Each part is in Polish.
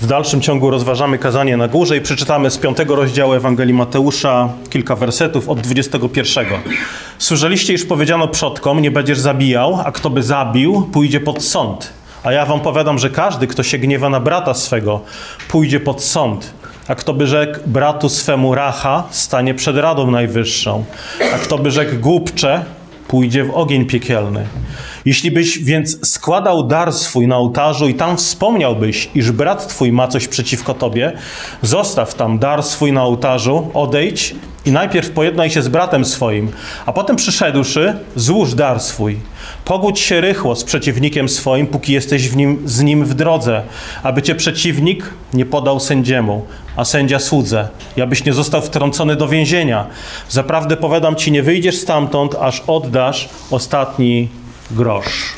W dalszym ciągu rozważamy kazanie na górze i przeczytamy z piątego rozdziału Ewangelii Mateusza kilka wersetów od 21. Słyszeliście, iż powiedziano przodkom, nie będziesz zabijał, a kto by zabił, pójdzie pod sąd. A ja wam powiadam, że każdy, kto się gniewa na brata swego, pójdzie pod sąd. A kto by rzekł bratu swemu racha, stanie przed Radą Najwyższą. A kto by rzekł głupcze, pójdzie w ogień piekielny. Jeśli byś więc składał dar swój na ołtarzu i tam wspomniałbyś, iż brat twój ma coś przeciwko tobie, zostaw tam dar swój na ołtarzu, odejdź i najpierw pojednaj się z bratem swoim, a potem przyszedłszy, złóż dar swój. Pogódź się rychło z przeciwnikiem swoim, póki jesteś nim, z nim w drodze, aby cię przeciwnik nie podał sędziemu, a sędzia słudze, i abyś nie został wtrącony do więzienia. Zaprawdę powiadam ci, nie wyjdziesz stamtąd, aż oddasz ostatni grosz.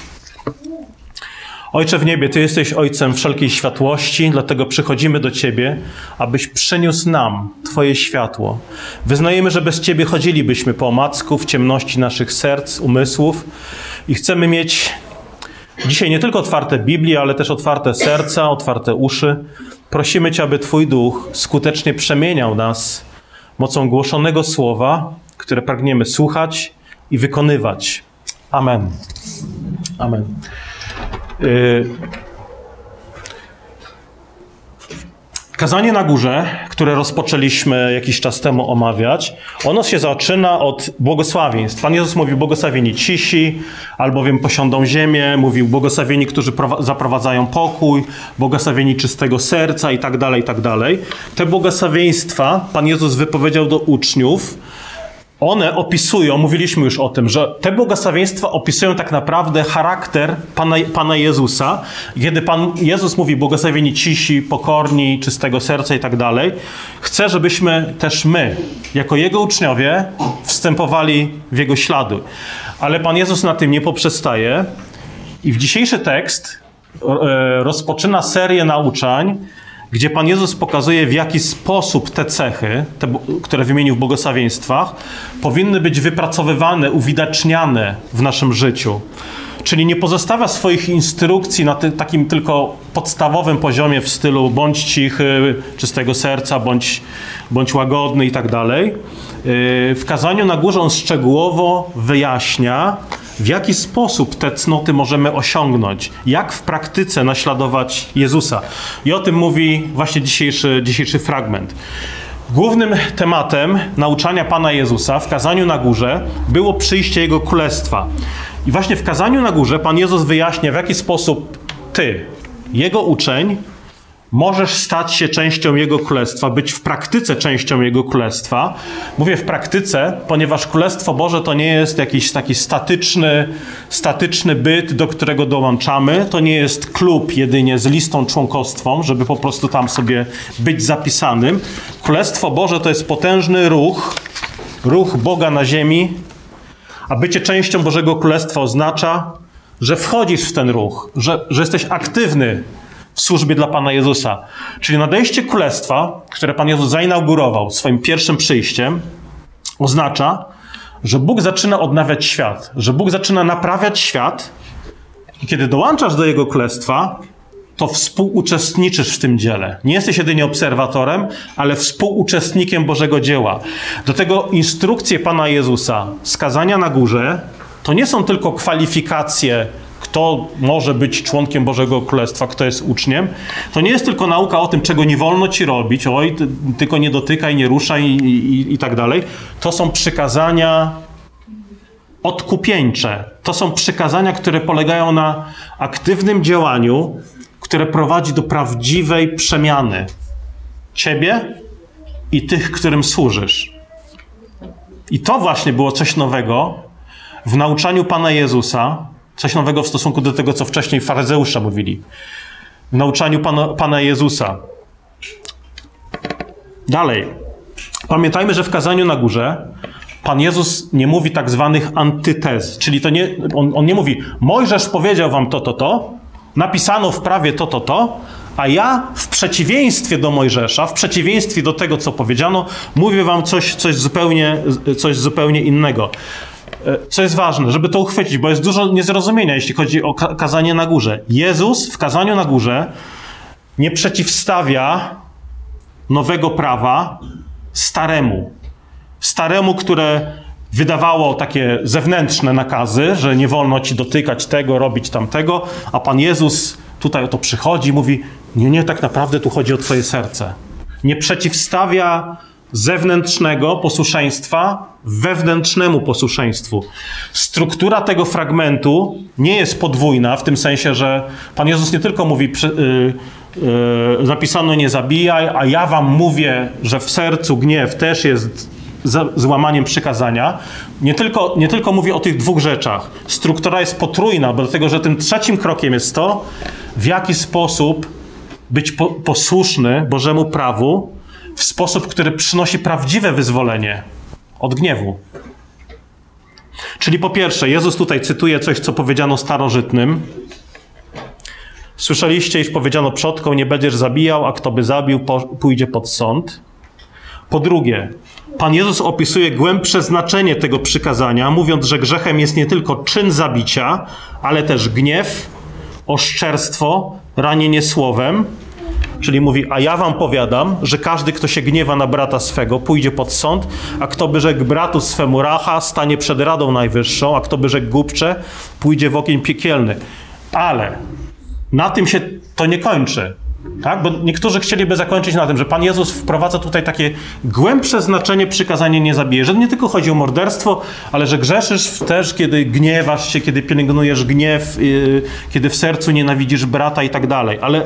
Ojcze w niebie, Ty jesteś Ojcem wszelkiej światłości, dlatego przychodzimy do Ciebie, abyś przyniósł nam Twoje światło. Wyznajemy, że bez Ciebie chodzilibyśmy po omacku w ciemności naszych serc, umysłów i chcemy mieć dzisiaj nie tylko otwarte Biblię, ale też otwarte serca, otwarte uszy. Prosimy Cię, aby Twój Duch skutecznie przemieniał nas mocą głoszonego słowa, które pragniemy słuchać i wykonywać. Amen. Amen. Y, kazanie na górze, które rozpoczęliśmy jakiś czas temu omawiać, ono się zaczyna od błogosławieństw. Pan Jezus mówił błogosławieni cisi, albowiem posiądą ziemię, mówił błogosławieni, którzy zaprowadzają pokój, błogosławieni czystego serca i tak dalej, i tak dalej. Te błogosławieństwa Pan Jezus wypowiedział do uczniów, one opisują, mówiliśmy już o tym, że te błogosławieństwa opisują tak naprawdę charakter Pana, Pana Jezusa. Kiedy Pan Jezus mówi błogosławieni cisi, pokorni, czystego serca i tak dalej, chce, żebyśmy też my, jako Jego uczniowie, wstępowali w Jego ślady. Ale Pan Jezus na tym nie poprzestaje i w dzisiejszy tekst e, rozpoczyna serię nauczań, gdzie Pan Jezus pokazuje, w jaki sposób te cechy, te, które wymienił w błogosławieństwach, powinny być wypracowywane, uwidaczniane w naszym życiu. Czyli nie pozostawia swoich instrukcji na ty, takim tylko podstawowym poziomie w stylu bądź cichy, czystego serca, bądź, bądź łagodny i tak dalej. Yy, w kazaniu na górze on szczegółowo wyjaśnia, w jaki sposób te cnoty możemy osiągnąć, jak w praktyce naśladować Jezusa. I o tym mówi właśnie dzisiejszy, dzisiejszy fragment. Głównym tematem nauczania Pana Jezusa w kazaniu na górze było przyjście Jego Królestwa. I właśnie w kazaniu na górze Pan Jezus wyjaśnia, w jaki sposób Ty, Jego uczeń, Możesz stać się częścią Jego Królestwa, być w praktyce częścią Jego Królestwa. Mówię w praktyce, ponieważ Królestwo Boże to nie jest jakiś taki statyczny, statyczny byt, do którego dołączamy. To nie jest klub jedynie z listą członkostwą, żeby po prostu tam sobie być zapisanym. Królestwo Boże to jest potężny ruch, ruch Boga na ziemi, a bycie częścią Bożego Królestwa oznacza, że wchodzisz w ten ruch, że, że jesteś aktywny w służbie dla Pana Jezusa. Czyli nadejście królestwa, które Pan Jezus zainaugurował swoim pierwszym przyjściem, oznacza, że Bóg zaczyna odnawiać świat, że Bóg zaczyna naprawiać świat i kiedy dołączasz do Jego królestwa, to współuczestniczysz w tym dziele. Nie jesteś jedynie obserwatorem, ale współuczestnikiem Bożego dzieła. Do tego instrukcje Pana Jezusa, skazania na górze, to nie są tylko kwalifikacje kto może być członkiem Bożego Królestwa, kto jest uczniem, to nie jest tylko nauka o tym, czego nie wolno ci robić, oj, ty, tylko nie dotykaj, nie ruszaj i, i, i tak dalej. To są przykazania odkupieńcze. To są przykazania, które polegają na aktywnym działaniu, które prowadzi do prawdziwej przemiany ciebie i tych, którym służysz. I to właśnie było coś nowego w nauczaniu Pana Jezusa, Coś nowego w stosunku do tego, co wcześniej faryzeusze mówili. W nauczaniu Pana, Pana Jezusa. Dalej. Pamiętajmy, że w kazaniu na górze Pan Jezus nie mówi tak zwanych antytez, czyli to nie, on, on nie mówi, Mojżesz powiedział wam to, to, to, napisano w prawie to, to, to, a ja w przeciwieństwie do Mojżesza, w przeciwieństwie do tego, co powiedziano, mówię wam coś, coś, zupełnie, coś zupełnie innego. E, co jest ważne, żeby to uchwycić, bo jest dużo niezrozumienia, jeśli chodzi o kazanie na górze. Jezus w kazaniu na górze nie przeciwstawia nowego prawa staremu. Staremu, które wydawało takie zewnętrzne nakazy, że nie wolno ci dotykać tego, robić tamtego, a Pan Jezus tutaj o to przychodzi i mówi: Nie, nie, tak naprawdę tu chodzi o Twoje serce. Nie przeciwstawia zewnętrznego posłuszeństwa wewnętrznemu posłuszeństwu. Struktura tego fragmentu nie jest podwójna, w tym sensie, że Pan Jezus nie tylko mówi, yy, yy, napisano nie zabijaj, a ja wam mówię, że w sercu gniew też jest złamaniem przykazania. Nie tylko, nie tylko mówi o tych dwóch rzeczach. Struktura jest potrójna, bo dlatego, że tym trzecim krokiem jest to, w jaki sposób być po, posłuszny Bożemu prawu, w sposób, który przynosi prawdziwe wyzwolenie od gniewu. Czyli po pierwsze, Jezus tutaj cytuje coś, co powiedziano starożytnym. Słyszeliście, iż powiedziano przodką, nie będziesz zabijał, a kto by zabił, pójdzie pod sąd. Po drugie, Pan Jezus opisuje głębsze znaczenie tego przykazania, mówiąc, że grzechem jest nie tylko czyn zabicia, ale też gniew, oszczerstwo, ranienie słowem, Czyli mówi, a ja wam powiadam, że każdy, kto się gniewa na brata swego, pójdzie pod sąd, a kto by rzekł bratu swemu racha, stanie przed Radą Najwyższą, a kto by rzekł głupcze, pójdzie w ogień piekielny. Ale na tym się to nie kończy. Tak? Bo niektórzy chcieliby zakończyć na tym, że Pan Jezus wprowadza tutaj takie głębsze znaczenie przykazanie nie zabije. Że nie tylko chodzi o morderstwo, ale że grzeszysz też, kiedy gniewasz się, kiedy pielęgnujesz gniew, yy, kiedy w sercu nienawidzisz brata i tak dalej. Ale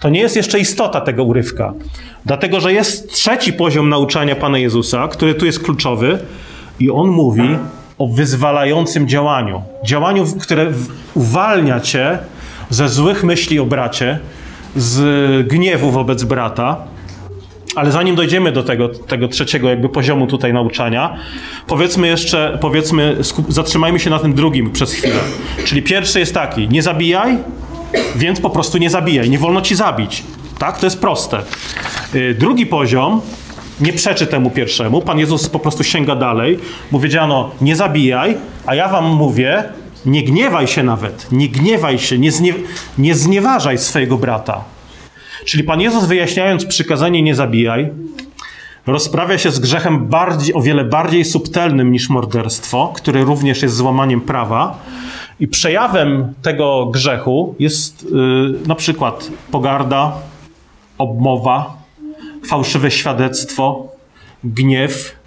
to nie jest jeszcze istota tego urywka. Dlatego, że jest trzeci poziom nauczania Pana Jezusa, który tu jest kluczowy, i on mówi o wyzwalającym działaniu. Działaniu, które uwalnia cię ze złych myśli o bracie, z gniewu wobec brata. Ale zanim dojdziemy do tego, tego trzeciego jakby poziomu tutaj nauczania, powiedzmy jeszcze, powiedzmy, zatrzymajmy się na tym drugim przez chwilę. Czyli pierwszy jest taki, nie zabijaj, więc po prostu nie zabijaj. Nie wolno ci zabić. Tak? To jest proste. Y, drugi poziom nie przeczy temu pierwszemu. Pan Jezus po prostu sięga dalej. Mu nie zabijaj, a ja wam mówię, nie gniewaj się nawet. Nie gniewaj się, nie, znie, nie znieważaj swojego brata. Czyli Pan Jezus wyjaśniając przykazanie nie zabijaj, rozprawia się z grzechem bardziej, o wiele bardziej subtelnym niż morderstwo, które również jest złamaniem prawa, i przejawem tego grzechu jest yy, na przykład pogarda, obmowa, fałszywe świadectwo, gniew.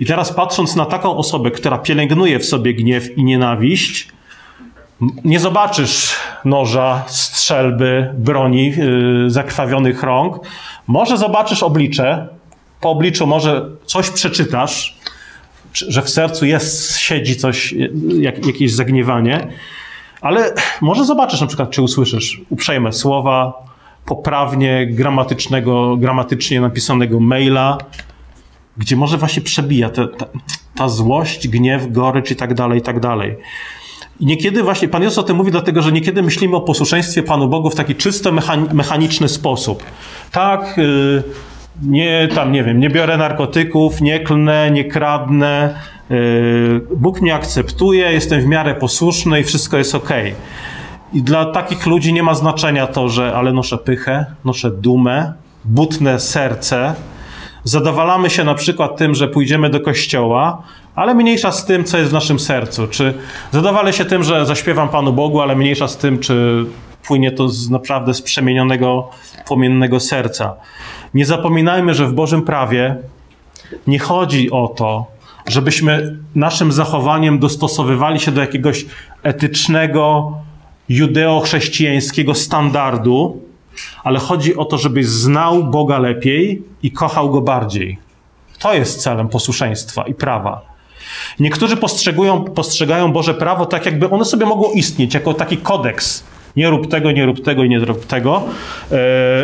I teraz patrząc na taką osobę, która pielęgnuje w sobie gniew i nienawiść, nie zobaczysz noża, strzelby, broni, yy, zakrwawionych rąk. Może zobaczysz oblicze, po obliczu może coś przeczytasz, że w sercu jest, siedzi coś, jak, jakieś zagniewanie, ale może zobaczysz na przykład, czy usłyszysz uprzejme słowa, poprawnie gramatycznego, gramatycznie napisanego maila, gdzie może właśnie przebija ta, ta, ta złość, gniew, gorycz i tak dalej, i tak dalej. I niekiedy właśnie Pan Jezus o tym mówi, dlatego że niekiedy myślimy o posłuszeństwie Panu Bogu w taki czysto mechaniczny sposób. Tak, yy, nie tam, nie wiem, nie biorę narkotyków, nie klnę, nie kradnę, yy, Bóg mnie akceptuje, jestem w miarę posłuszny i wszystko jest ok. I dla takich ludzi nie ma znaczenia to, że ale noszę pychę, noszę dumę, butne serce. Zadowalamy się na przykład tym, że pójdziemy do kościoła, ale mniejsza z tym, co jest w naszym sercu. Czy zadowalę się tym, że zaśpiewam Panu Bogu, ale mniejsza z tym, czy płynie to z naprawdę z przemienionego, płomiennego serca. Nie zapominajmy, że w Bożym prawie nie chodzi o to, żebyśmy naszym zachowaniem dostosowywali się do jakiegoś etycznego, judeo-chrześcijańskiego standardu, ale chodzi o to, żebyś znał Boga lepiej i kochał Go bardziej. To jest celem posłuszeństwa i prawa. Niektórzy postrzegają Boże prawo tak, jakby one sobie mogło istnieć jako taki kodeks nie rób tego, nie rób tego i nie rób tego.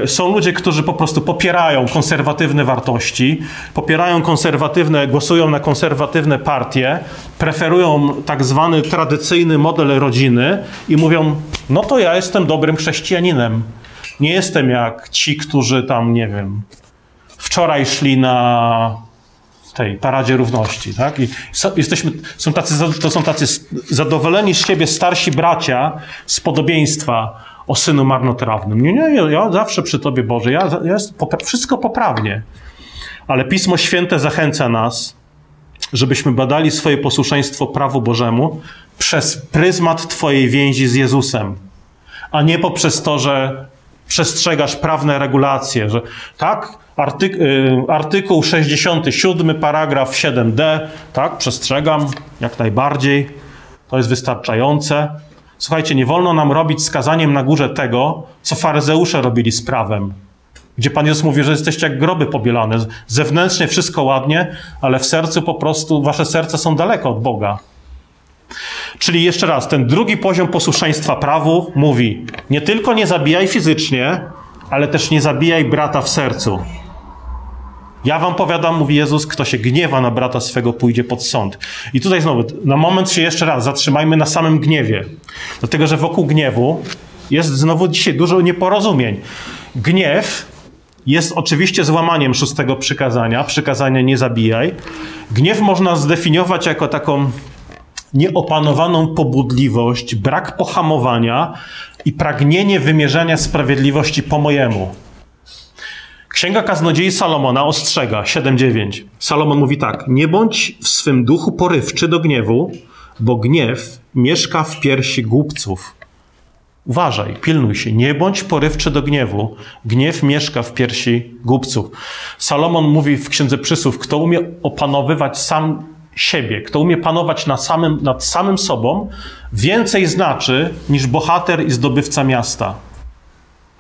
E, są ludzie, którzy po prostu popierają konserwatywne wartości, popierają konserwatywne, głosują na konserwatywne partie, preferują tak zwany tradycyjny model rodziny i mówią: No to ja jestem dobrym chrześcijaninem. Nie jestem jak ci, którzy tam, nie wiem, wczoraj szli na tej paradzie równości, tak? I jesteśmy, są tacy, to są tacy zadowoleni z siebie starsi bracia z podobieństwa o synu marnotrawnym. Nie, nie, ja zawsze przy Tobie, Boże, ja, ja wszystko poprawnie. Ale Pismo Święte zachęca nas, żebyśmy badali swoje posłuszeństwo prawu Bożemu przez pryzmat Twojej więzi z Jezusem, a nie poprzez to, że przestrzegasz prawne regulacje, że tak, artyk y, artykuł 67, paragraf 7d, tak, przestrzegam jak najbardziej, to jest wystarczające. Słuchajcie, nie wolno nam robić skazaniem na górze tego, co faryzeusze robili z prawem. Gdzie Pan Jezus mówi, że jesteście jak groby pobielane. Zewnętrznie wszystko ładnie, ale w sercu po prostu, wasze serca są daleko od Boga. Czyli jeszcze raz, ten drugi poziom posłuszeństwa prawu mówi: nie tylko nie zabijaj fizycznie, ale też nie zabijaj brata w sercu. Ja wam powiadam, mówi Jezus, kto się gniewa na brata swego, pójdzie pod sąd. I tutaj znowu, na moment się jeszcze raz zatrzymajmy na samym gniewie. Dlatego, że wokół gniewu jest znowu dzisiaj dużo nieporozumień. Gniew jest oczywiście złamaniem szóstego przykazania, przykazania nie zabijaj. Gniew można zdefiniować jako taką nieopanowaną pobudliwość, brak pohamowania i pragnienie wymierzania sprawiedliwości po mojemu. Księga Kaznodziei Salomona ostrzega 7:9. Salomon mówi tak: Nie bądź w swym duchu porywczy do gniewu, bo gniew mieszka w piersi głupców. Uważaj, pilnuj się, nie bądź porywczy do gniewu. Gniew mieszka w piersi głupców. Salomon mówi w Księdze Przysłów, kto umie opanowywać sam siebie, kto umie panować nad samym, nad samym sobą, więcej znaczy niż bohater i zdobywca miasta.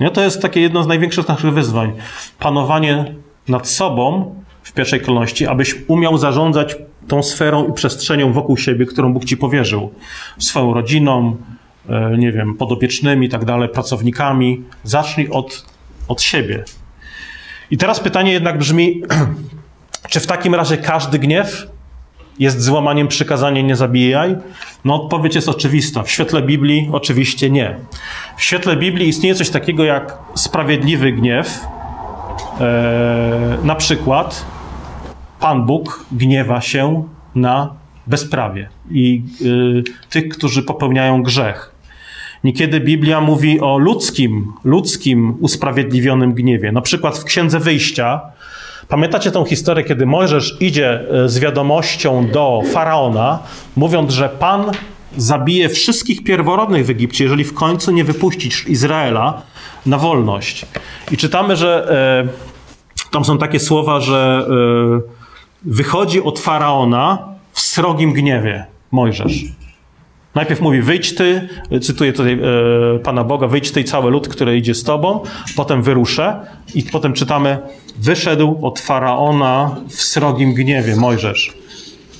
Nie? To jest takie jedno z największych naszych wyzwań. Panowanie nad sobą w pierwszej kolejności, abyś umiał zarządzać tą sferą i przestrzenią wokół siebie, którą Bóg ci powierzył. Swoją rodziną, e, nie wiem, podopiecznymi i tak dalej, pracownikami. Zacznij od, od siebie. I teraz pytanie jednak brzmi, czy w takim razie każdy gniew jest złamaniem przykazania nie zabijaj? No odpowiedź jest oczywista. W świetle Biblii oczywiście nie. W świetle Biblii istnieje coś takiego jak sprawiedliwy gniew. Eee, na przykład Pan Bóg gniewa się na bezprawie i y, tych, którzy popełniają grzech. Niekiedy Biblia mówi o ludzkim, ludzkim usprawiedliwionym gniewie. Na przykład w Księdze Wyjścia Pamiętacie tą historię, kiedy Mojżesz idzie e, z wiadomością do faraona, mówiąc, że Pan zabije wszystkich pierworodnych w Egipcie, jeżeli w końcu nie wypuścisz Izraela na wolność. I czytamy, że e, tam są takie słowa, że e, wychodzi od faraona w srogim gniewie Mojżesz. Najpierw mówi, wyjdź ty, cytuję tutaj e, Pana Boga, wyjdź ty i cały lud, który idzie z tobą, potem wyruszę i potem czytamy, wyszedł od Faraona w srogim gniewie Mojżesz.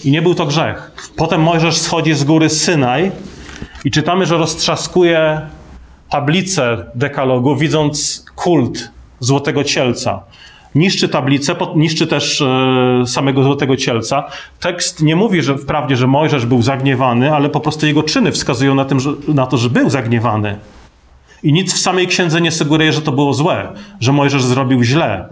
I nie był to grzech. Potem Mojżesz schodzi z góry Synaj i czytamy, że roztrzaskuje tablicę dekalogu, widząc kult złotego cielca niszczy tablicę, niszczy też e, samego Złotego Cielca. Tekst nie mówi, że wprawdzie, że Mojżesz był zagniewany, ale po prostu jego czyny wskazują na, tym, że, na to, że był zagniewany. I nic w samej księdze nie sugeruje, że to było złe, że Mojżesz zrobił źle.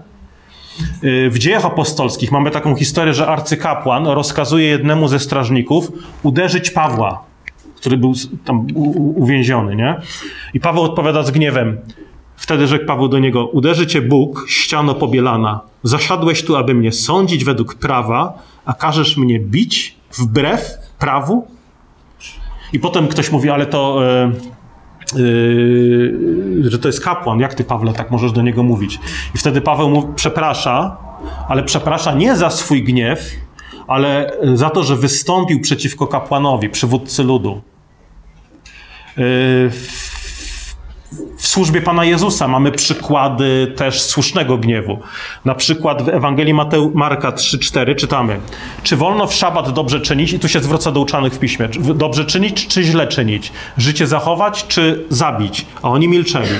E, w dziejach apostolskich mamy taką historię, że arcykapłan rozkazuje jednemu ze strażników uderzyć Pawła, który był tam uwięziony, nie? I Paweł odpowiada z gniewem: Wtedy rzekł Paweł do niego: Uderzy cię Bóg, ściano pobielana. Zasiadłeś tu, aby mnie sądzić według prawa, a każesz mnie bić wbrew prawu? I potem ktoś mówi, ale to. Yy, że to jest kapłan. Jak ty, Pawle, tak możesz do niego mówić? I wtedy Paweł przeprasza, ale przeprasza nie za swój gniew, ale za to, że wystąpił przeciwko kapłanowi, przywódcy ludu. Yy, w służbie Pana Jezusa mamy przykłady też słusznego gniewu. Na przykład w Ewangelii Mateu, Marka 3,4 czytamy: Czy wolno w szabat dobrze czynić? I tu się zwraca do uczonych w piśmie: dobrze czynić, czy źle czynić? Życie zachować, czy zabić? A oni milczeli.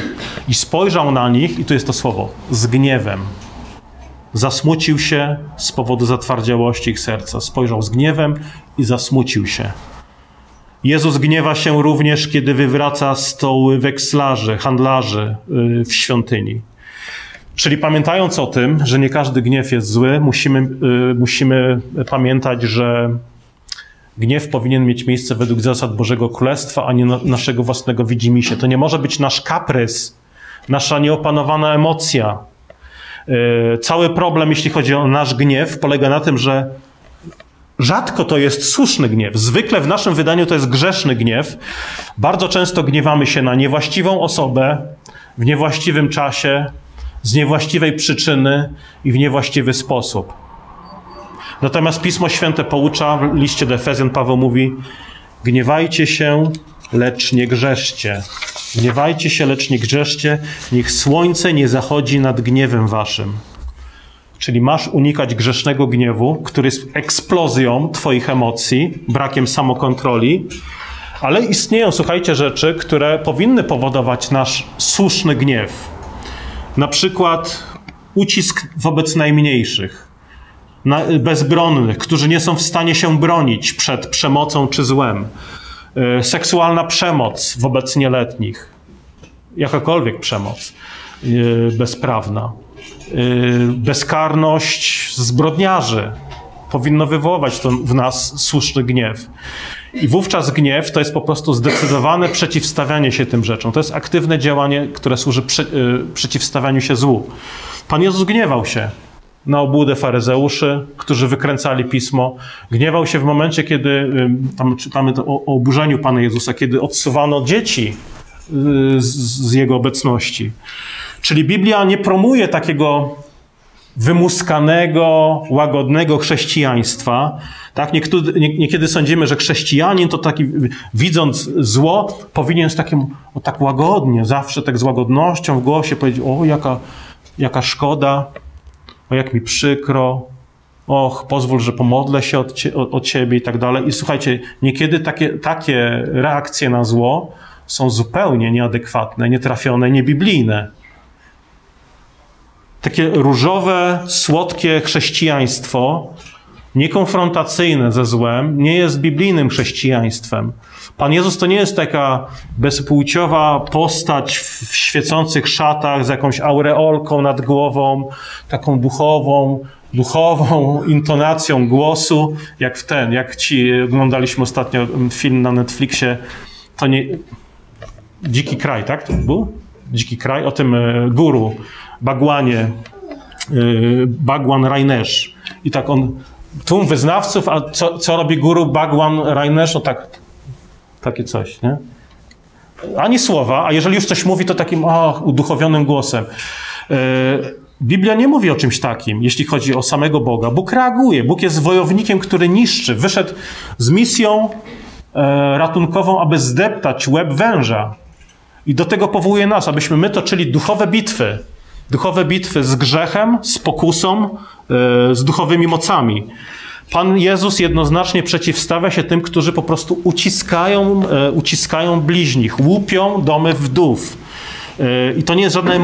I spojrzał na nich, i tu jest to słowo, z gniewem. Zasmucił się z powodu zatwardziałości ich serca. Spojrzał z gniewem i zasmucił się. Jezus gniewa się również, kiedy wywraca stoły wekslarzy, handlarzy y, w świątyni. Czyli pamiętając o tym, że nie każdy gniew jest zły, musimy, y, musimy pamiętać, że Gniew powinien mieć miejsce według zasad Bożego Królestwa, a nie na, naszego własnego widzimisię. To nie może być nasz kaprys, nasza nieopanowana emocja. Yy, cały problem, jeśli chodzi o nasz gniew, polega na tym, że rzadko to jest słuszny gniew. Zwykle w naszym wydaniu to jest grzeszny gniew. Bardzo często gniewamy się na niewłaściwą osobę, w niewłaściwym czasie, z niewłaściwej przyczyny i w niewłaściwy sposób. Natomiast Pismo Święte poucza, w liście do Efezjan Paweł mówi: Gniewajcie się, lecz nie grzeszcie. Gniewajcie się, lecz nie grzeszcie, niech słońce nie zachodzi nad gniewem waszym. Czyli masz unikać grzesznego gniewu, który jest eksplozją Twoich emocji, brakiem samokontroli, ale istnieją, słuchajcie, rzeczy, które powinny powodować nasz słuszny gniew. Na przykład ucisk wobec najmniejszych, bezbronnych, którzy nie są w stanie się bronić przed przemocą czy złem, e, seksualna przemoc wobec nieletnich, jakakolwiek przemoc e, bezprawna, bezkarność zbrodniarzy powinno wywoływać to w nas słuszny gniew. I wówczas gniew to jest po prostu zdecydowane przeciwstawianie się tym rzeczom. To jest aktywne działanie, które służy prze, y, przeciwstawianiu się złu. Pan Jezus gniewał się na obłudę faryzeuszy, którzy wykręcali pismo. Gniewał się w momencie, kiedy y, tam czytamy o, o oburzeniu Pana Jezusa, kiedy odsuwano dzieci y, z, z jego obecności. Czyli Biblia nie promuje takiego wymuskanego, łagodnego chrześcijaństwa. Tak? Niektóry, nie, niekiedy sądzimy, że chrześcijanin to taki, widząc zło, powinien z takim, o tak łagodnie, zawsze tak z łagodnością w głosie powiedzieć, o jaka, jaka szkoda, o jak mi przykro, och, pozwól, że pomodlę się od, o, o Ciebie i tak dalej. I słuchajcie, niekiedy takie, takie reakcje na zło są zupełnie nieadekwatne, nietrafione, niebiblijne takie różowe, słodkie chrześcijaństwo, niekonfrontacyjne ze złem, nie jest biblijnym chrześcijaństwem. Pan Jezus to nie jest taka bezpłciowa postać w świecących szatach z jakąś aureolką nad głową, taką duchową, duchową intonacją głosu, jak w ten, jak ci oglądaliśmy ostatnio film na Netflixie, to nie... Dziki kraj, tak? To był? Dziki kraj, o tym e, guru Bagłanie, y, Bagwan Rajnesz. I tak on, tłum wyznawców, a co, co robi guru Bagwan Rajnesz? O tak, takie coś, nie? Ani słowa, a jeżeli już coś mówi, to takim o, uduchowionym głosem. Y, Biblia nie mówi o czymś takim, jeśli chodzi o samego Boga. Bóg reaguje. Bóg jest wojownikiem, który niszczy. Wyszedł z misją e, ratunkową, aby zdeptać łeb węża. I do tego powołuje nas, abyśmy my toczyli duchowe bitwy. Duchowe bitwy z grzechem, z pokusą, e, z duchowymi mocami. Pan Jezus jednoznacznie przeciwstawia się tym, którzy po prostu uciskają, e, uciskają bliźnich, łupią domy wdów. E, I to nie jest żadna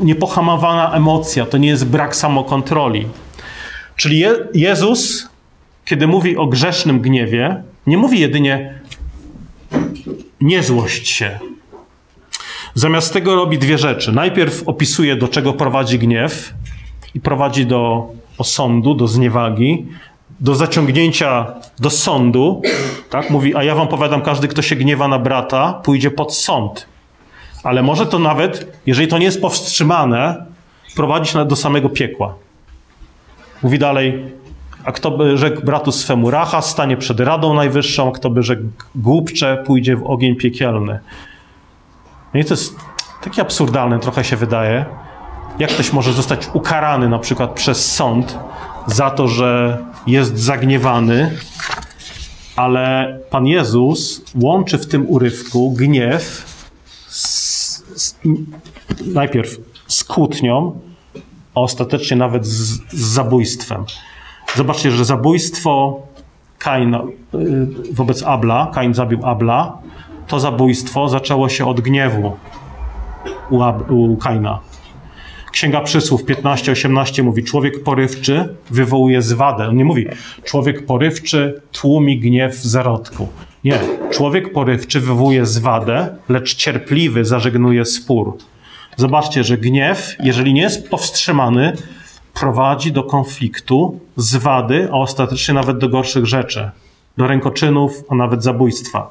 niepohamowana emocja, to nie jest brak samokontroli. Czyli Je Jezus, kiedy mówi o grzesznym gniewie, nie mówi jedynie nie złość się, Zamiast tego robi dwie rzeczy. Najpierw opisuje, do czego prowadzi gniew i prowadzi do osądu, do zniewagi, do zaciągnięcia do sądu. Tak? Mówi, a ja wam powiadam, każdy, kto się gniewa na brata, pójdzie pod sąd. Ale może to nawet, jeżeli to nie jest powstrzymane, prowadzić do samego piekła. Mówi dalej, a kto by rzekł bratu swemu racha, stanie przed Radą Najwyższą, a kto by rzekł głupcze, pójdzie w ogień piekielny. No i to jest takie absurdalne, trochę się wydaje. Jak ktoś może zostać ukarany na przykład przez sąd za to, że jest zagniewany, ale Pan Jezus łączy w tym urywku gniew z, z, najpierw z kłótnią, a ostatecznie nawet z, z zabójstwem. Zobaczcie, że zabójstwo Kaina y, wobec Abla, Kain zabił Abla, to zabójstwo zaczęło się od gniewu u, Ab, u Kaina. Księga Przysłów 15-18 mówi, człowiek porywczy wywołuje zwadę. On nie mówi, człowiek porywczy tłumi gniew w zarodku. Nie, człowiek porywczy wywołuje zwadę, lecz cierpliwy zażegnuje spór. Zobaczcie, że gniew, jeżeli nie jest powstrzymany, prowadzi do konfliktu, zwady, a ostatecznie nawet do gorszych rzeczy. Do rękoczynów, a nawet zabójstwa.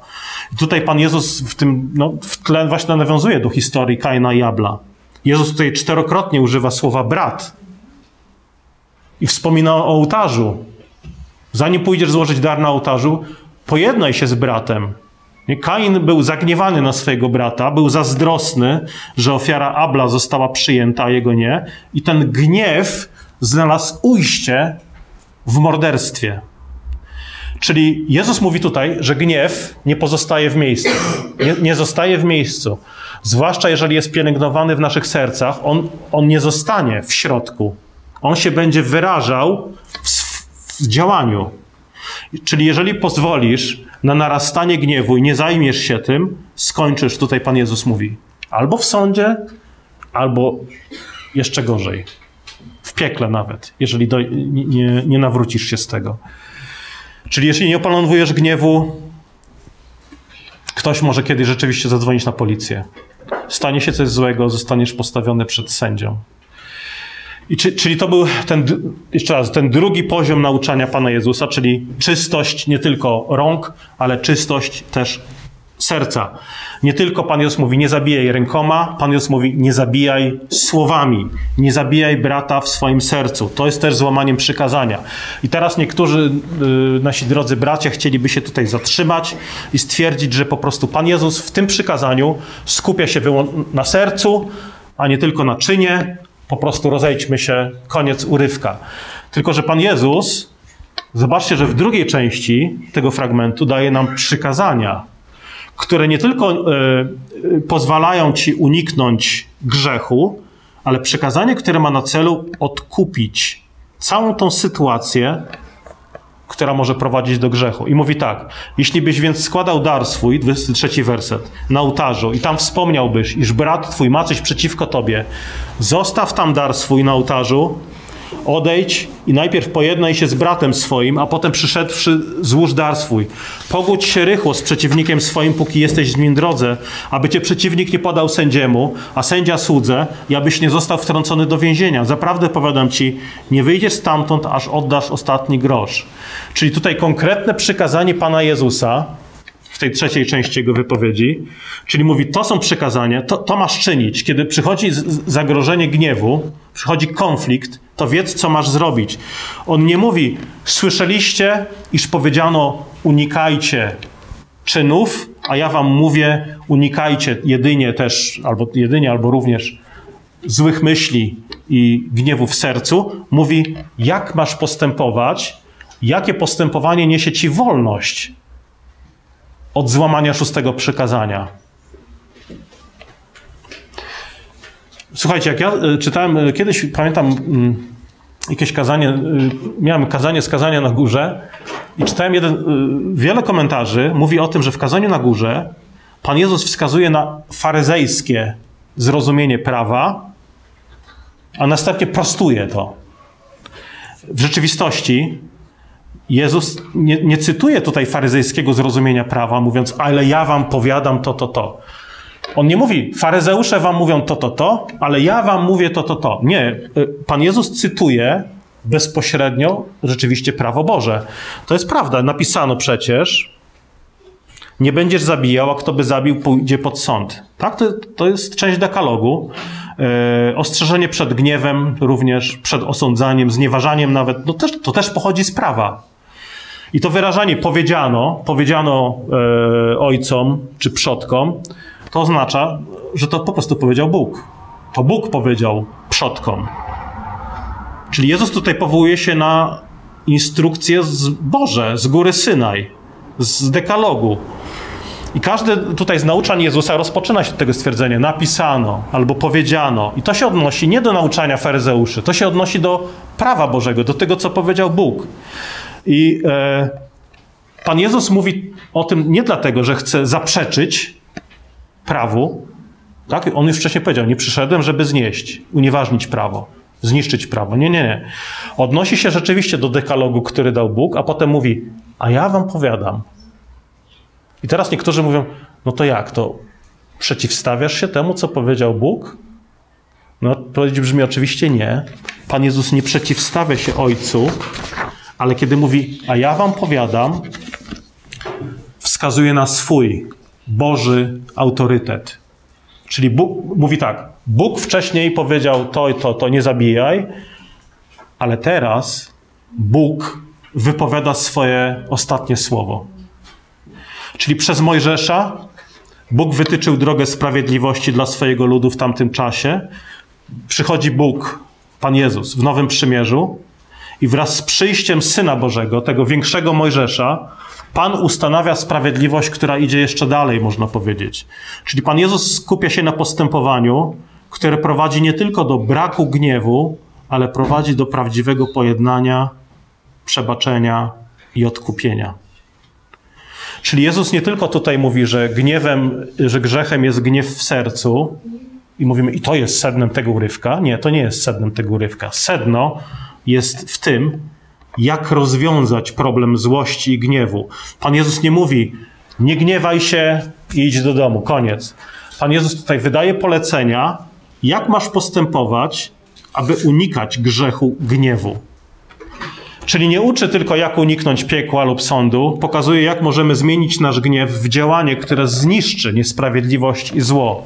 I tutaj Pan Jezus w tym, no, w tle właśnie nawiązuje do historii Kaina i Abla. Jezus tutaj czterokrotnie używa słowa brat i wspomina o ołtarzu. Zanim pójdziesz złożyć dar na ołtarzu, pojednaj się z bratem. Kain był zagniewany na swojego brata, był zazdrosny, że ofiara Abla została przyjęta, a jego nie. I ten gniew znalazł ujście w morderstwie. Czyli Jezus mówi tutaj, że gniew nie pozostaje w miejscu. Nie, nie zostaje w miejscu. Zwłaszcza jeżeli jest pielęgnowany w naszych sercach, on, on nie zostanie w środku. On się będzie wyrażał w, w działaniu. Czyli jeżeli pozwolisz na narastanie gniewu i nie zajmiesz się tym, skończysz, tutaj Pan Jezus mówi, albo w sądzie, albo jeszcze gorzej. W piekle nawet, jeżeli do, nie, nie nawrócisz się z tego. Czyli jeśli nie opanowujesz gniewu, ktoś może kiedyś rzeczywiście zadzwonić na policję. Stanie się coś złego, zostaniesz postawiony przed sędzią. I czy, czyli to był ten, jeszcze raz, ten drugi poziom nauczania Pana Jezusa, czyli czystość nie tylko rąk, ale czystość też serca. Nie tylko Pan Jezus mówi, nie zabijaj rękoma, Pan Jezus mówi, nie zabijaj słowami, nie zabijaj brata w swoim sercu. To jest też złamaniem przykazania. I teraz niektórzy y, nasi drodzy bracia chcieliby się tutaj zatrzymać i stwierdzić, że po prostu Pan Jezus w tym przykazaniu skupia się na sercu, a nie tylko na czynie. Po prostu rozejdźmy się, koniec urywka. Tylko, że Pan Jezus, zobaczcie, że w drugiej części tego fragmentu daje nam przykazania które nie tylko e, e, pozwalają ci uniknąć grzechu, ale przekazanie, które ma na celu odkupić całą tą sytuację, która może prowadzić do grzechu. I mówi tak: Jeśli byś więc składał dar swój, 23 werset, na ołtarzu, i tam wspomniałbyś, iż brat twój ma coś przeciwko tobie, zostaw tam dar swój na ołtarzu Odejdź i najpierw pojednaj się z bratem swoim, a potem przyszedłszy złóż dar swój. Pogódź się rychło z przeciwnikiem swoim, póki jesteś z nim drodze, aby cię przeciwnik nie podał sędziemu, a sędzia słudze i abyś nie został wtrącony do więzienia. Zaprawdę powiadam ci, nie wyjdziesz stamtąd, aż oddasz ostatni grosz. Czyli tutaj konkretne przykazanie Pana Jezusa, w tej trzeciej części jego wypowiedzi. Czyli mówi, to są przykazania, to, to masz czynić. Kiedy przychodzi zagrożenie gniewu, przychodzi konflikt, to wiedz, co masz zrobić. On nie mówi, słyszeliście, iż powiedziano, unikajcie czynów, a ja wam mówię, unikajcie jedynie też, albo jedynie, albo również złych myśli i gniewu w sercu. Mówi, jak masz postępować, jakie postępowanie niesie ci wolność od złamania szóstego przykazania. Słuchajcie, jak ja e, czytałem e, kiedyś, pamiętam mm, jakieś kazanie, miałem kazanie z kazania na górze i czytałem jeden, wiele komentarzy mówi o tym, że w kazaniu na górze Pan Jezus wskazuje na faryzejskie zrozumienie prawa, a następnie prostuje to. W rzeczywistości Jezus nie, nie, cytuje tutaj faryzejskiego zrozumienia prawa, mówiąc, ale ja wam powiadam to, to, to. On nie mówi, faryzeusze wam mówią to, to, to, ale ja wam mówię to, to, to. Nie. Y, Pan Jezus cytuje bezpośrednio rzeczywiście prawo Boże. To jest prawda. Napisano przecież, nie będziesz zabijał, a kto by zabił, pójdzie pod sąd. Tak? To, to jest część dekalogu. E, ostrzeżenie przed gniewem, również przed osądzaniem, znieważaniem nawet, no też, to też pochodzi z prawa. I to wyrażanie powiedziano, powiedziano e, ojcom czy przodkom, to oznacza, że to po prostu powiedział Bóg. To Bóg powiedział przodkom. Czyli Jezus tutaj powołuje się na instrukcje z Boże, z góry Synaj, z dekalogu. I każdy tutaj z nauczań Jezusa rozpoczyna się od tego stwierdzenia napisano albo powiedziano. I to się odnosi nie do nauczania faryzeuszy, to się odnosi do prawa Bożego, do tego, co powiedział Bóg. I e, Pan Jezus mówi o tym nie dlatego, że chce zaprzeczyć prawu. Tak? On już wcześniej powiedział, nie przyszedłem, żeby znieść, unieważnić prawo, zniszczyć prawo. Nie, nie, nie. Odnosi się rzeczywiście do dekalogu, który dał Bóg, a potem mówi, a ja wam powiadam. I teraz niektórzy mówią, no to jak, to przeciwstawiasz się temu, co powiedział Bóg? No odpowiedź brzmi oczywiście nie. Pan Jezus nie przeciwstawia się Ojcu, ale kiedy mówi, a ja wam powiadam, wskazuje na swój Boży autorytet. Czyli Bóg mówi tak: Bóg wcześniej powiedział to i to, to nie zabijaj, ale teraz Bóg wypowiada swoje ostatnie słowo. Czyli przez Mojżesza Bóg wytyczył drogę sprawiedliwości dla swojego ludu w tamtym czasie. Przychodzi Bóg, Pan Jezus, w Nowym Przymierzu i wraz z przyjściem Syna Bożego, tego większego Mojżesza, Pan ustanawia sprawiedliwość, która idzie jeszcze dalej, można powiedzieć. Czyli Pan Jezus skupia się na postępowaniu, które prowadzi nie tylko do braku gniewu, ale prowadzi do prawdziwego pojednania, przebaczenia i odkupienia. Czyli Jezus nie tylko tutaj mówi, że gniewem, że grzechem jest gniew w sercu, i mówimy, i to jest sednem tego urywka. Nie, to nie jest sednem tego urywka. Sedno jest w tym, jak rozwiązać problem złości i gniewu. Pan Jezus nie mówi, nie gniewaj się i idź do domu, koniec. Pan Jezus tutaj wydaje polecenia, jak masz postępować, aby unikać grzechu gniewu. Czyli nie uczy tylko, jak uniknąć piekła lub sądu, pokazuje, jak możemy zmienić nasz gniew w działanie, które zniszczy niesprawiedliwość i zło.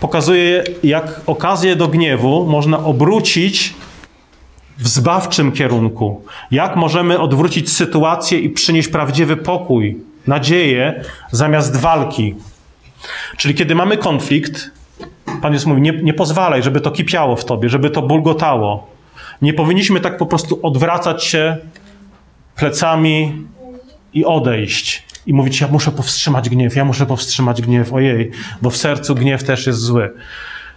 Pokazuje, jak okazję do gniewu można obrócić w zbawczym kierunku. Jak możemy odwrócić sytuację i przynieść prawdziwy pokój, nadzieję zamiast walki. Czyli kiedy mamy konflikt, Pan Jezus mówi, nie, nie pozwalaj, żeby to kipiało w tobie, żeby to bulgotało. Nie powinniśmy tak po prostu odwracać się plecami i odejść. I mówić, ja muszę powstrzymać gniew, ja muszę powstrzymać gniew, ojej, bo w sercu gniew też jest zły.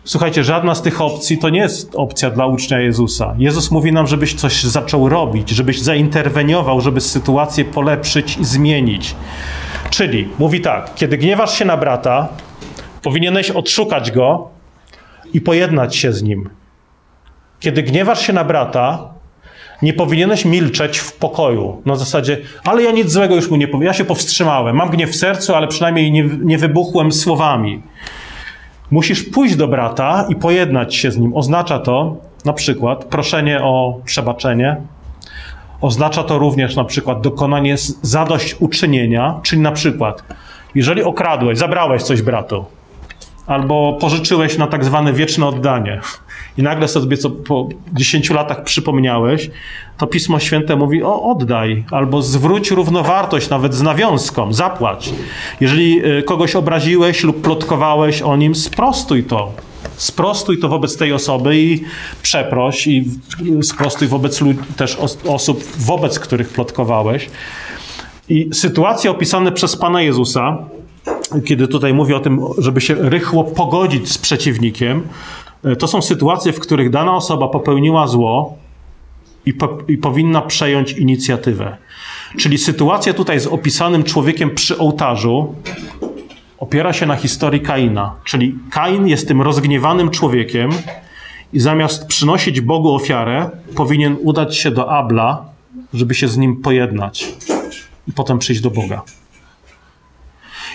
Słuchajcie, żadna z tych opcji to nie jest opcja dla ucznia Jezusa. Jezus mówi nam, żebyś coś zaczął robić, żebyś zainterweniował, żeby sytuację polepszyć i zmienić. Czyli mówi tak, kiedy gniewasz się na brata, powinieneś odszukać go i pojednać się z nim. Kiedy gniewasz się na brata, nie powinieneś milczeć w pokoju. Na zasadzie, ale ja nic złego już mu nie powiem. Ja się powstrzymałem. Mam gniew w sercu, ale przynajmniej nie, nie wybuchłem słowami. Musisz pójść do brata i pojednać się z nim. Oznacza to na przykład proszenie o przebaczenie. Oznacza to również na przykład dokonanie zadośćuczynienia, czyli na przykład, jeżeli okradłeś, zabrałeś coś bratu, albo pożyczyłeś na tak zwane wieczne oddanie i nagle sobie co po 10 latach przypomniałeś, to Pismo Święte mówi o oddaj, albo zwróć równowartość nawet z nawiązką, zapłać. Jeżeli y, kogoś obraziłeś lub plotkowałeś o nim, sprostuj to. Sprostuj to wobec tej osoby i przeproś i sprostuj wobec też osób, wobec których plotkowałeś. I sytuacje opisane przez Pana Jezusa kiedy tutaj mówię o tym, żeby się rychło pogodzić z przeciwnikiem, e, to są sytuacje, w których dana osoba popełniła zło i, po, i powinna przejąć inicjatywę. Czyli sytuacja tutaj z opisanym człowiekiem przy ołtarzu opiera się na historii Kaina. Czyli Kain jest tym rozgniewanym człowiekiem i zamiast przynosić Bogu ofiarę, powinien udać się do Abla, żeby się z nim pojednać i potem przyjść do Boga.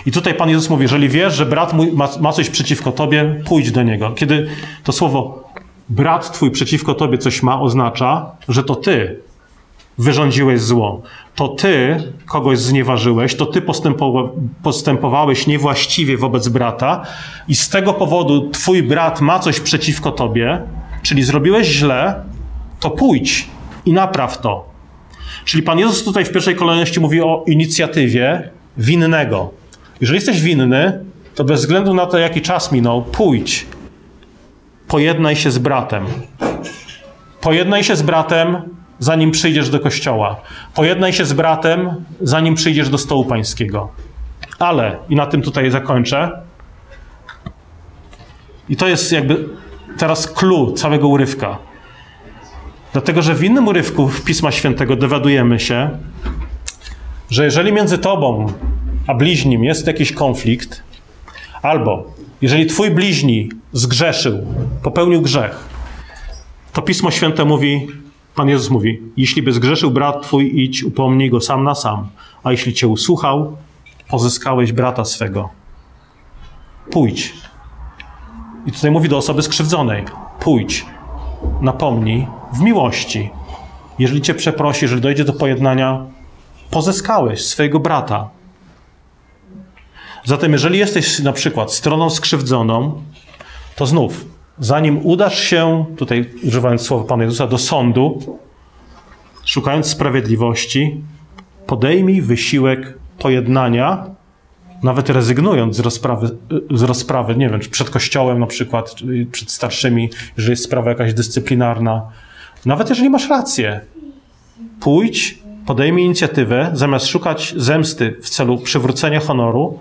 I tutaj Pan Jezus mówi, jeżeli wiesz, że brat mój ma, ma coś przeciwko tobie, pójdź do niego. Kiedy to słowo brat twój przeciwko tobie coś ma, oznacza, że to ty wyrządziłeś zło. To ty kogoś znieważyłeś, to ty postępowa postępowałeś niewłaściwie wobec brata i z tego powodu twój brat ma coś przeciwko tobie, czyli zrobiłeś źle, to pójdź i napraw to. Czyli Pan Jezus tutaj w pierwszej kolejności mówi o inicjatywie winnego. Jeżeli jesteś winny, to bez względu na to, jaki czas minął, pójdź. Pojednaj się z bratem. Pojednaj się z bratem, zanim przyjdziesz do kościoła. Pojednaj się z bratem, zanim przyjdziesz do stołu pańskiego. Ale, i na tym tutaj zakończę, i to jest jakby teraz clue całego urywka. Dlatego, że w innym urywku w Pisma Świętego dowiadujemy się, że jeżeli między tobą a bliźnim jest jakiś konflikt, albo jeżeli twój bliźni zgrzeszył, popełnił grzech, to Pismo Święte mówi, Pan Jezus mówi, jeśli by zgrzeszył brat twój, idź, upomnij go sam na sam, a jeśli cię usłuchał, pozyskałeś brata swego. Pójdź. I tutaj mówi do osoby skrzywdzonej, pójdź, napomnij w miłości. Jeżeli cię przeprosi, jeżeli dojdzie do pojednania, pozyskałeś swojego brata. Zatem, jeżeli jesteś na przykład stroną skrzywdzoną, to znów, zanim udasz się, tutaj używając słowa Pana Jezusa, do sądu, szukając sprawiedliwości, podejmij wysiłek pojednania, nawet rezygnując z rozprawy, z rozprawy, nie wiem, czy przed kościołem na przykład, czy przed starszymi, jeżeli jest sprawa jakaś dyscyplinarna. Nawet jeżeli masz rację, pójdź, podejmij inicjatywę, zamiast szukać zemsty w celu przywrócenia honoru,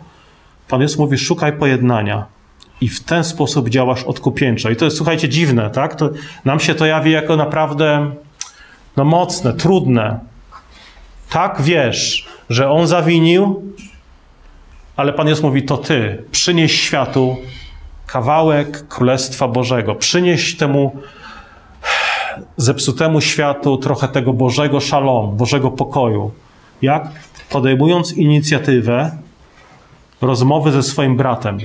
Pan Jezus mówi, szukaj pojednania. I w ten sposób działasz odkupieńczo. I to jest, słuchajcie, dziwne, tak? To nam się to jawi jako naprawdę no, mocne, trudne. Tak wiesz, że on zawinił, ale Pan Jezus mówi, to ty przynieś światu kawałek Królestwa Bożego. Przynieś temu zepsutemu światu trochę tego Bożego szalom, Bożego pokoju. Jak? Podejmując inicjatywę rozmowy ze swoim bratem.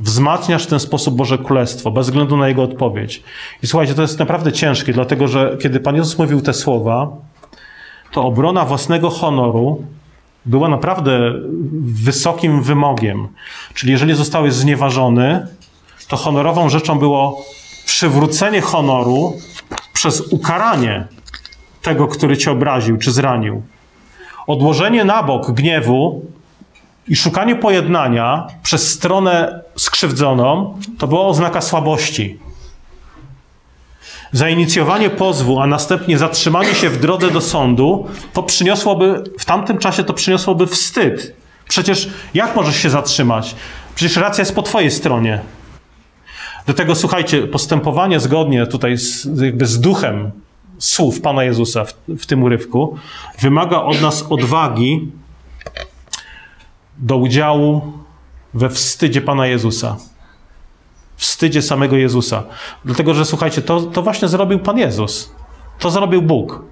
Wzmacniasz w ten sposób Boże Królestwo, bez względu na jego odpowiedź. I słuchajcie, to jest naprawdę ciężkie, dlatego że kiedy Pan Jezus mówił te słowa, to obrona własnego honoru była naprawdę wysokim wymogiem. Czyli jeżeli zostałeś znieważony, to honorową rzeczą było przywrócenie honoru przez ukaranie tego, który cię obraził czy zranił. Odłożenie na bok gniewu i szukanie pojednania przez stronę skrzywdzoną to była oznaka słabości. Zainicjowanie pozwu, a następnie zatrzymanie się w drodze do sądu, to przyniosłoby, w tamtym czasie to przyniosłoby wstyd. Przecież jak możesz się zatrzymać? Przecież racja jest po twojej stronie. Do tego, słuchajcie, postępowanie zgodnie tutaj z, jakby z duchem słów Pana Jezusa w, w tym urywku wymaga od nas odwagi do udziału we wstydzie Pana Jezusa. Wstydzie samego Jezusa. Dlatego, że słuchajcie, to, to właśnie zrobił Pan Jezus. To zrobił Bóg.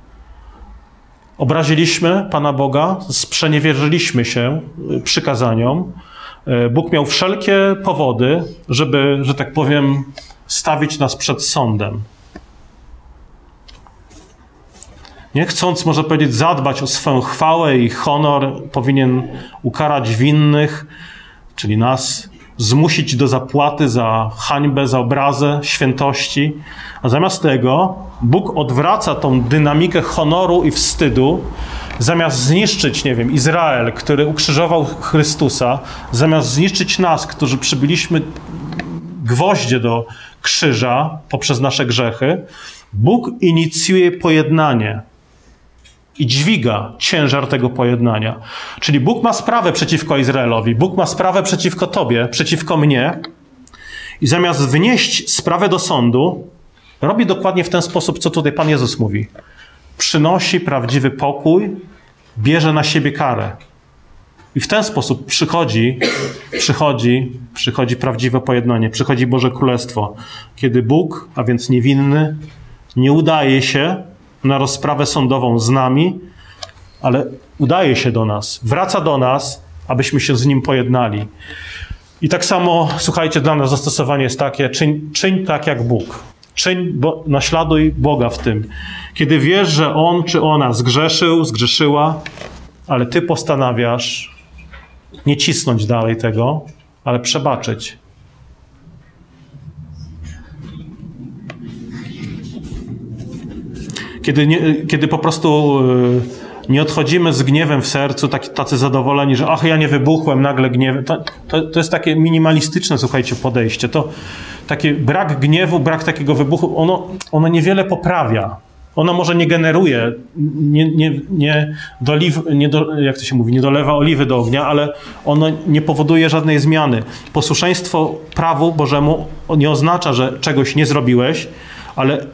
Obraziliśmy Pana Boga, sprzeniewierzyliśmy się przykazaniom. Bóg miał wszelkie powody, żeby, że tak powiem, stawić nas przed sądem. Nie chcąc, może powiedzieć, zadbać o swoją chwałę i honor, powinien ukarać winnych, czyli nas, zmusić do zapłaty za hańbę, za obrazę świętości. A zamiast tego Bóg odwraca tą dynamikę honoru i wstydu, zamiast zniszczyć, nie wiem, Izrael, który ukrzyżował Chrystusa, zamiast zniszczyć nas, którzy przybyliśmy gwoździe do krzyża poprzez nasze grzechy, Bóg inicjuje pojednanie i dźwiga ciężar tego pojednania. Czyli Bóg ma sprawę przeciwko Izraelowi, Bóg ma sprawę przeciwko Tobie, przeciwko mnie, i zamiast wnieść sprawę do sądu, robi dokładnie w ten sposób, co tutaj Pan Jezus mówi. Przynosi prawdziwy pokój, bierze na siebie karę. I w ten sposób przychodzi, przychodzi, przychodzi prawdziwe pojednanie, przychodzi Boże Królestwo, kiedy Bóg, a więc niewinny, nie udaje się na rozprawę sądową z nami, ale udaje się do nas, wraca do nas, abyśmy się z nim pojednali. I tak samo, słuchajcie, dla nas zastosowanie jest takie: czyń, czyń tak jak Bóg. Czyń, bo, naśladuj Boga w tym. Kiedy wiesz, że on czy ona zgrzeszył, zgrzeszyła, ale ty postanawiasz nie cisnąć dalej tego, ale przebaczyć. Kiedy, nie, kiedy po prostu nie odchodzimy z gniewem w sercu, tak, tacy zadowoleni, że ach, ja nie wybuchłem nagle gniewem. To, to, to jest takie minimalistyczne, słuchajcie, podejście. To taki brak gniewu, brak takiego wybuchu, ono, ono niewiele poprawia. Ono może nie generuje, nie, nie, nie, doliw, nie do, jak to się mówi, nie dolewa oliwy do ognia, ale ono nie powoduje żadnej zmiany. Posłuszeństwo prawu Bożemu nie oznacza, że czegoś nie zrobiłeś, ale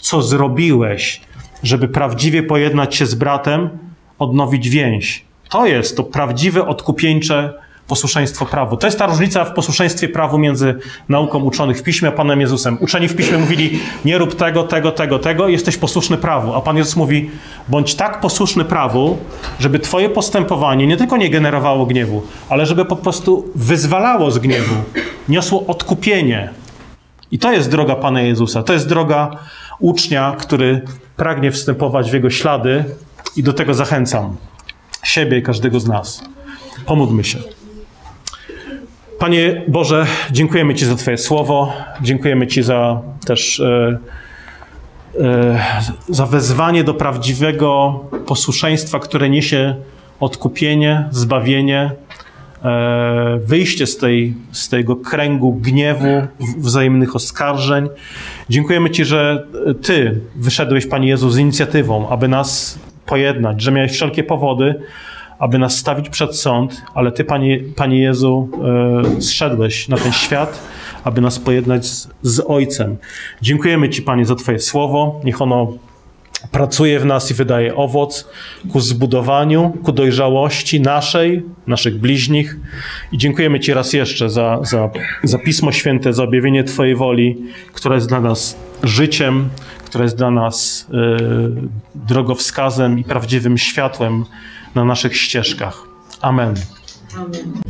co zrobiłeś, żeby prawdziwie pojednać się z bratem, odnowić więź. To jest to prawdziwe, odkupieńcze posłuszeństwo prawu. To jest ta różnica w posłuszeństwie prawu między nauką uczonych w piśmie a Panem Jezusem. Uczeni w piśmie mówili, nie rób tego, tego, tego, tego, jesteś posłuszny prawu. A Pan Jezus mówi, bądź tak posłuszny prawu, żeby Twoje postępowanie nie tylko nie generowało gniewu, ale żeby po prostu wyzwalało z gniewu, niosło odkupienie. I to jest droga Pana Jezusa. To jest droga ucznia, który pragnie wstępować w jego ślady i do tego zachęcam siebie i każdego z nas. Pomódlmy się. Panie Boże, dziękujemy Ci za Twoje słowo. Dziękujemy Ci za też e, e, za wezwanie do prawdziwego posłuszeństwa, które niesie odkupienie, zbawienie, wyjście z, tej, z tego kręgu gniewu, wzajemnych oskarżeń. Dziękujemy Ci, że Ty wyszedłeś, Panie Jezu, z inicjatywą, aby nas pojednać, że miałeś wszelkie powody, aby nas stawić przed sąd, ale Ty, Panie, Panie Jezu, e, zszedłeś na ten świat, aby nas pojednać z, z Ojcem. Dziękujemy Ci, Panie, za Twoje słowo. Niech ono pracuje w nas i wydaje owoc ku zbudowaniu, ku dojrzałości naszej, naszych bliźnich. I dziękujemy Ci raz jeszcze za, za, za Pismo Święte, za objawienie Twojej woli, która jest dla nas życiem, która jest dla nas y, drogowskazem i prawdziwym światłem na naszych ścieżkach. Amen. Amen.